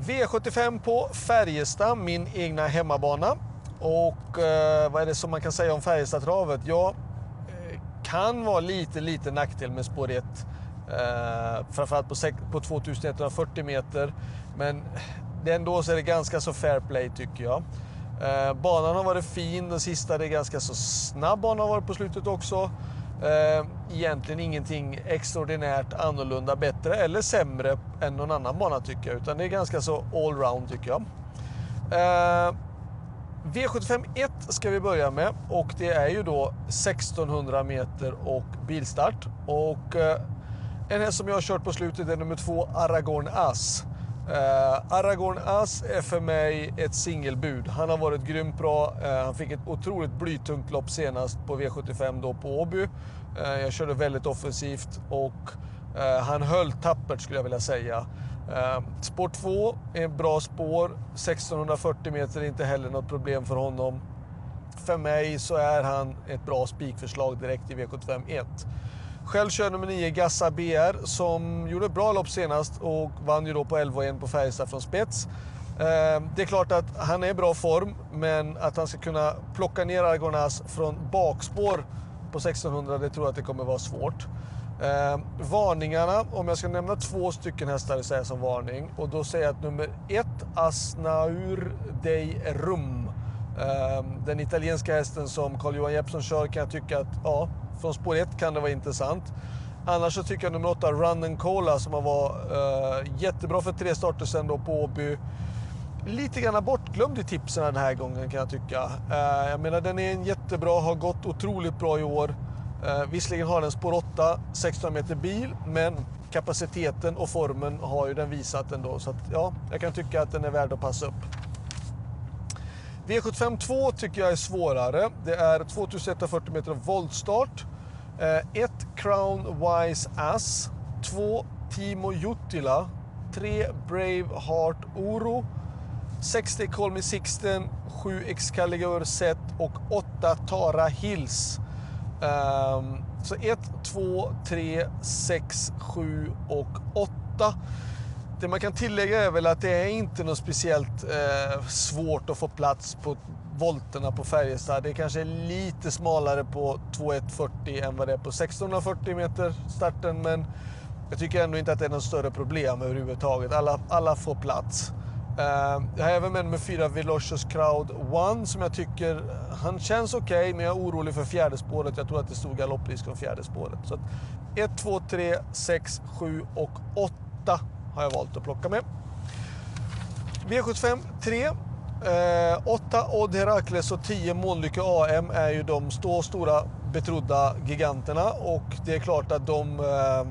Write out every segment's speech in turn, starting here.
V75 på Färjestad, min egna hemmabana. Och eh, vad är det som man kan säga om Färjestadtravet? Ja, eh, kan vara lite, lite nackdel med spår 1. Eh, framförallt på, på 2140 meter. Men det ändå så är det ganska så fair play tycker jag. Eh, banan har varit fin, den sista det är ganska så snabb bana har varit på slutet också. Eh, egentligen ingenting extraordinärt annorlunda, bättre eller sämre än någon annan bana tycker jag. Utan det är ganska så allround tycker jag. Eh, V75 1 ska vi börja med och det är ju då 1600 meter och bilstart. Och eh, en häst som jag har kört på slutet är nummer två Aragorn As. Eh, uh, Aragorn As är för mig ett singelbud. Han har varit grymt bra. Uh, han fick ett otroligt blytungt lopp senast på V75 då på Åby. Uh, jag körde väldigt offensivt och han höll tappert skulle jag vilja säga. Spår 2 är en bra spår. 1640 meter är inte heller något problem för honom. För mig så är han ett bra spikförslag direkt i V75 1. Själv kör nummer 9 Gassa BR som gjorde ett bra lopp senast och vann ju då på 11-1 på Färjestad från spets. Ehm, det är klart att han är i bra form, men att han ska kunna plocka ner Argonas från bakspår på 1600, det tror jag att det kommer vara svårt. Eh, varningarna, om jag ska nämna två stycken hästar säger som varning. Och då säger jag att nummer ett, Asnaur dei Rum. Eh, den italienska hästen som Carl-Johan Jeppsson kör kan jag tycka att, ja, från spår 1 kan det vara intressant. Annars så tycker jag nummer 8, Run and Cola, som har varit uh, jättebra för tre starter sen då på Åby. Lite grann bortglömd i tipsen den här gången kan jag tycka. Uh, jag menar den är en jättebra, har gått otroligt bra i år. Uh, visserligen har den spår 8, 16 meter bil, men kapaciteten och formen har ju den visat ändå. Så att, ja, jag kan tycka att den är värd att passa upp. V75 2 tycker jag är svårare. Det är 2140 meter voltstart. Eh, 1 Crown Wise Ass. 2 Timo Juttila. 3 Brave Heart Oro. 60 Call Me Sixten. 7 Excalibur Set och 8 Tara Hills. Um, så 1, 2, 3, 6, 7 och 8. Det man kan tillägga är väl att det är inte något speciellt eh, svårt att få plats på volterna på Färjestad. Det kanske är lite smalare på 2140 än vad det är på 1640 meter starten, men jag tycker ändå inte att det är något större problem överhuvudtaget. Alla, alla får plats. Uh, jag har även med nummer fyra Velocious Crowd One som jag tycker, han känns okej okay, men jag är orolig för fjärde spåret. Jag tror att det stod galopprisk från fjärde spåret. Så 1, 2, 3, 6, 7 och 8 har jag valt att plocka med. V75 3. Eh, 8 Odd Herakles och 10 Månlycke AM är ju de stå stora betrodda giganterna och det är klart att de, eh,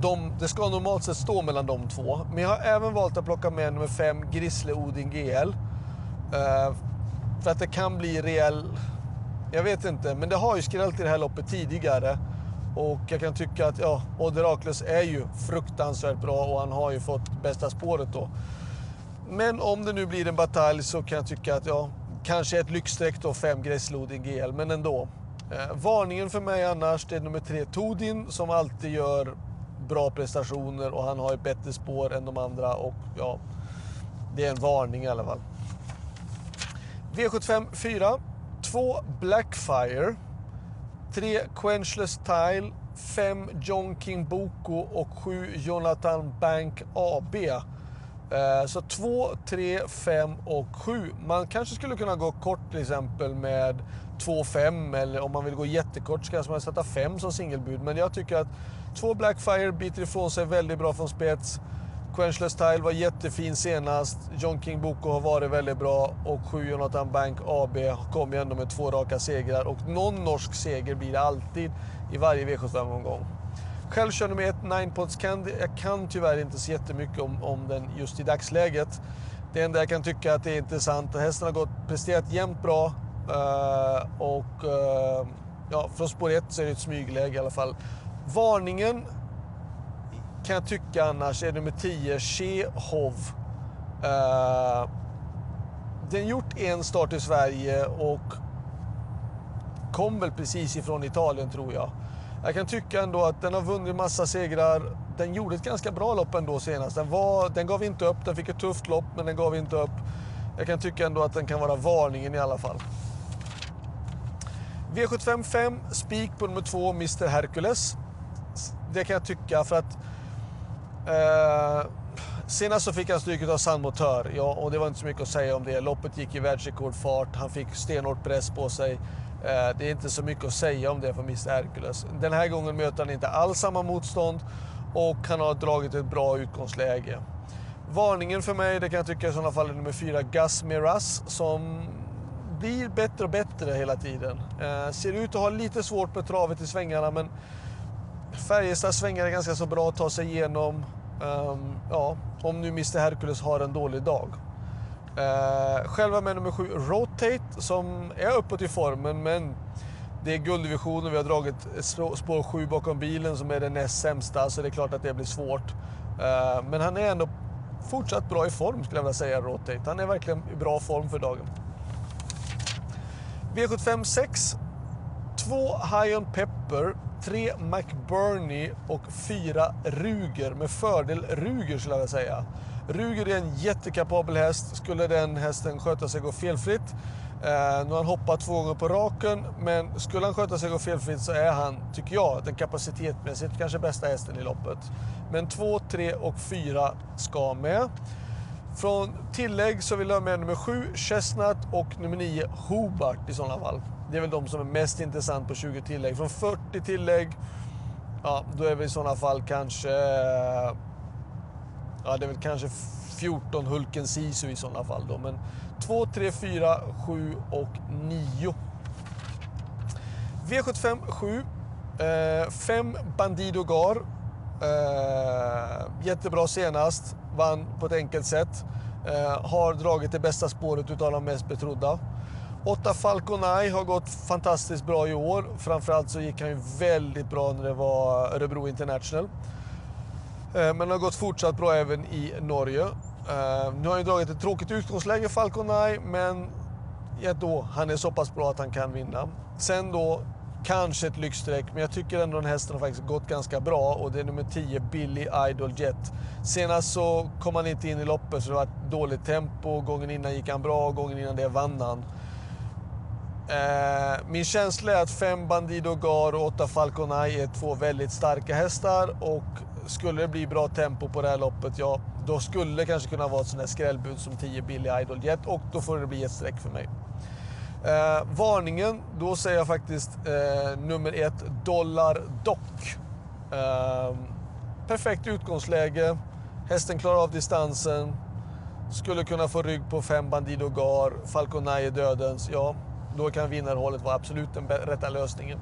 de, det ska normalt sett stå mellan de två. Men jag har även valt att plocka med nummer 5 Grisle Odin GL. Eh, för att det kan bli rejäl... Jag vet inte, men det har ju skrällt i det här loppet tidigare. Och jag kan tycka att ja, Oderakles är ju fruktansvärt bra och han har ju fått bästa spåret då. Men om det nu blir en batalj så kan jag tycka att ja, kanske ett lyxstreck då, 5 Gräslodin GL, men ändå. Eh, varningen för mig annars, det är nummer 3 Todin som alltid gör bra prestationer och han har ett bättre spår än de andra och ja, det är en varning i alla fall. V75 4. 2 Blackfire. 3 Quenchless Tile, 5 John King Boko och 7 Jonathan Bank AB. Eh, så 2, 3, 5 och 7. Man kanske skulle kunna gå kort till exempel med 2, 5 eller om man vill gå jättekort så kanske man sätta 5 som singelbud. Men jag tycker att 2 Blackfire biter ifrån sig väldigt bra från spets. Quenchless Tile var jättefin senast. John King Boko har varit väldigt bra och 7 Jonathan Bank AB kom ju ändå med två raka segrar och någon norsk seger blir det alltid i varje V75-omgång. Själv kör nummer ett Nine Pots Candy. Jag kan tyvärr inte så jättemycket om, om den just i dagsläget. Det enda jag kan tycka att det är intressant, hästen har gått, presterat jämnt bra uh, och uh, ja, från spår 1 så är det ett smygläge i alla fall. Varningen kan jag tycka annars är nummer 10, Chehov. Uh, den gjort en start i Sverige och kom väl precis ifrån Italien tror jag. Jag kan tycka ändå att den har vunnit massa segrar. Den gjorde ett ganska bra lopp ändå senast. Den, var, den gav inte upp, den fick ett tufft lopp men den gav inte upp. Jag kan tycka ändå att den kan vara varningen i alla fall. V75 5, spik på nummer 2, Mr Hercules. Det kan jag tycka för att eh, senast så fick han stryk av Sandmotör, Ja, och det var inte så mycket att säga om det. Loppet gick i världsrekordfart, han fick stenhårt press på sig. Eh, det är inte så mycket att säga om det för Mr Hercules. Den här gången möter han inte alls samma motstånd och han har dragit ett bra utgångsläge. Varningen för mig, det kan jag tycka i sådana fall är nummer 4, Gus Miras, som blir bättre och bättre hela tiden. Eh, ser ut att ha lite svårt med travet i svängarna men Färjestads svängar är ganska så bra att ta sig igenom. Um, ja, om nu Mr Hercules har en dålig dag. Uh, själva med nummer 7, Rotate, som är uppåt i formen men det är gulddivisionen, vi har dragit spår 7 bakom bilen som är den näst sämsta så det är klart att det blir svårt. Uh, men han är ändå fortsatt bra i form skulle jag vilja säga, Rotate. Han är verkligen i bra form för dagen. V75 6. 2 High on Pepper, Tre McBurney och fyra Ruger. Med fördel Ruger skulle jag vilja säga. Ruger är en jättekapabel häst. Skulle den hästen sköta sig gå felfritt Eh, nu har han hoppat två gånger på raken, men skulle han sköta sig och gå felfritt så är han, tycker jag, den kapacitetsmässigt kanske bästa hästen i loppet. Men 2, 3 och 4 ska med. Från tillägg så vill jag ha med nummer 7, Chestnut och nummer 9, Hobart i sådana fall. Det är väl de som är mest intressant på 20 tillägg. Från 40 tillägg, ja, då är vi i sådana fall kanske... Ja, det är väl kanske 14 Hulken Sisu i sådana fall då. Men 2, 3, 4, 7 och 9. V75 7. 5 eh, Bandido Gar. Eh, jättebra senast. Vann på ett enkelt sätt. Eh, har dragit det bästa spåret utav de mest betrodda. 8 Falconai har gått fantastiskt bra i år. Framförallt så gick han ju väldigt bra när det var Örebro International. Men men har gått fortsatt bra även i Norge. Eh, nu har han ju dragit ett tråkigt utgångsläge, Falconai, men ja, då, han är så pass bra att han kan vinna. Sen då, kanske ett lyxstreck, men jag tycker ändå den hästen har faktiskt gått ganska bra och det är nummer 10, Billy Idol Jet. Senast så kom han inte in i loppet så det var ett dåligt tempo. Gången innan gick han bra, gången innan det vann han. Eh, min känsla är att fem Bandido Gar och åtta Falconai är två väldigt starka hästar. Och skulle det bli bra tempo på det här loppet, ja, då skulle det kanske kunna vara ett sånt här skrällbud som 10 Billy Idol Jet. Och då får det bli ett streck för mig. Eh, varningen, då säger jag faktiskt eh, nummer ett, Dollar Dock. Eh, perfekt utgångsläge, hästen klarar av distansen, skulle kunna få rygg på fem Bandido Gar, Falconai dödens, ja, då kan vinnarhålet vara absolut den rätta lösningen.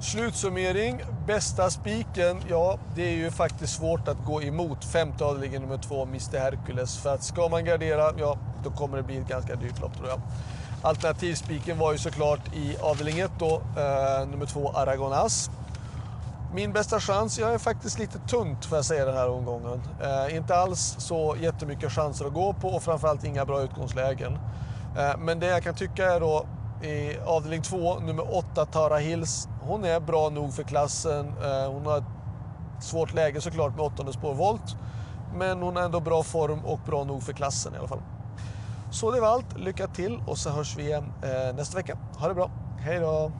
Slutsummering, bästa spiken, ja det är ju faktiskt svårt att gå emot femte avdelningen nummer två, Mr Hercules. För att ska man gardera, ja då kommer det bli ett ganska dyrt lopp tror jag. Alternativspiken var ju såklart i avdelning 1 då, eh, nummer två Aragonas. Min bästa chans, jag är faktiskt lite tunt får jag säga den här omgången. Eh, inte alls så jättemycket chanser att gå på och framförallt inga bra utgångslägen. Eh, men det jag kan tycka är då i avdelning 2, nummer 8 Tara Hills. Hon är bra nog för klassen. Eh, hon har ett svårt läge såklart med åttonde spårvolt. Men hon har ändå bra form och bra nog för klassen i alla fall. Så det var allt. Lycka till och så hörs vi igen eh, nästa vecka. Ha det bra. Hej då!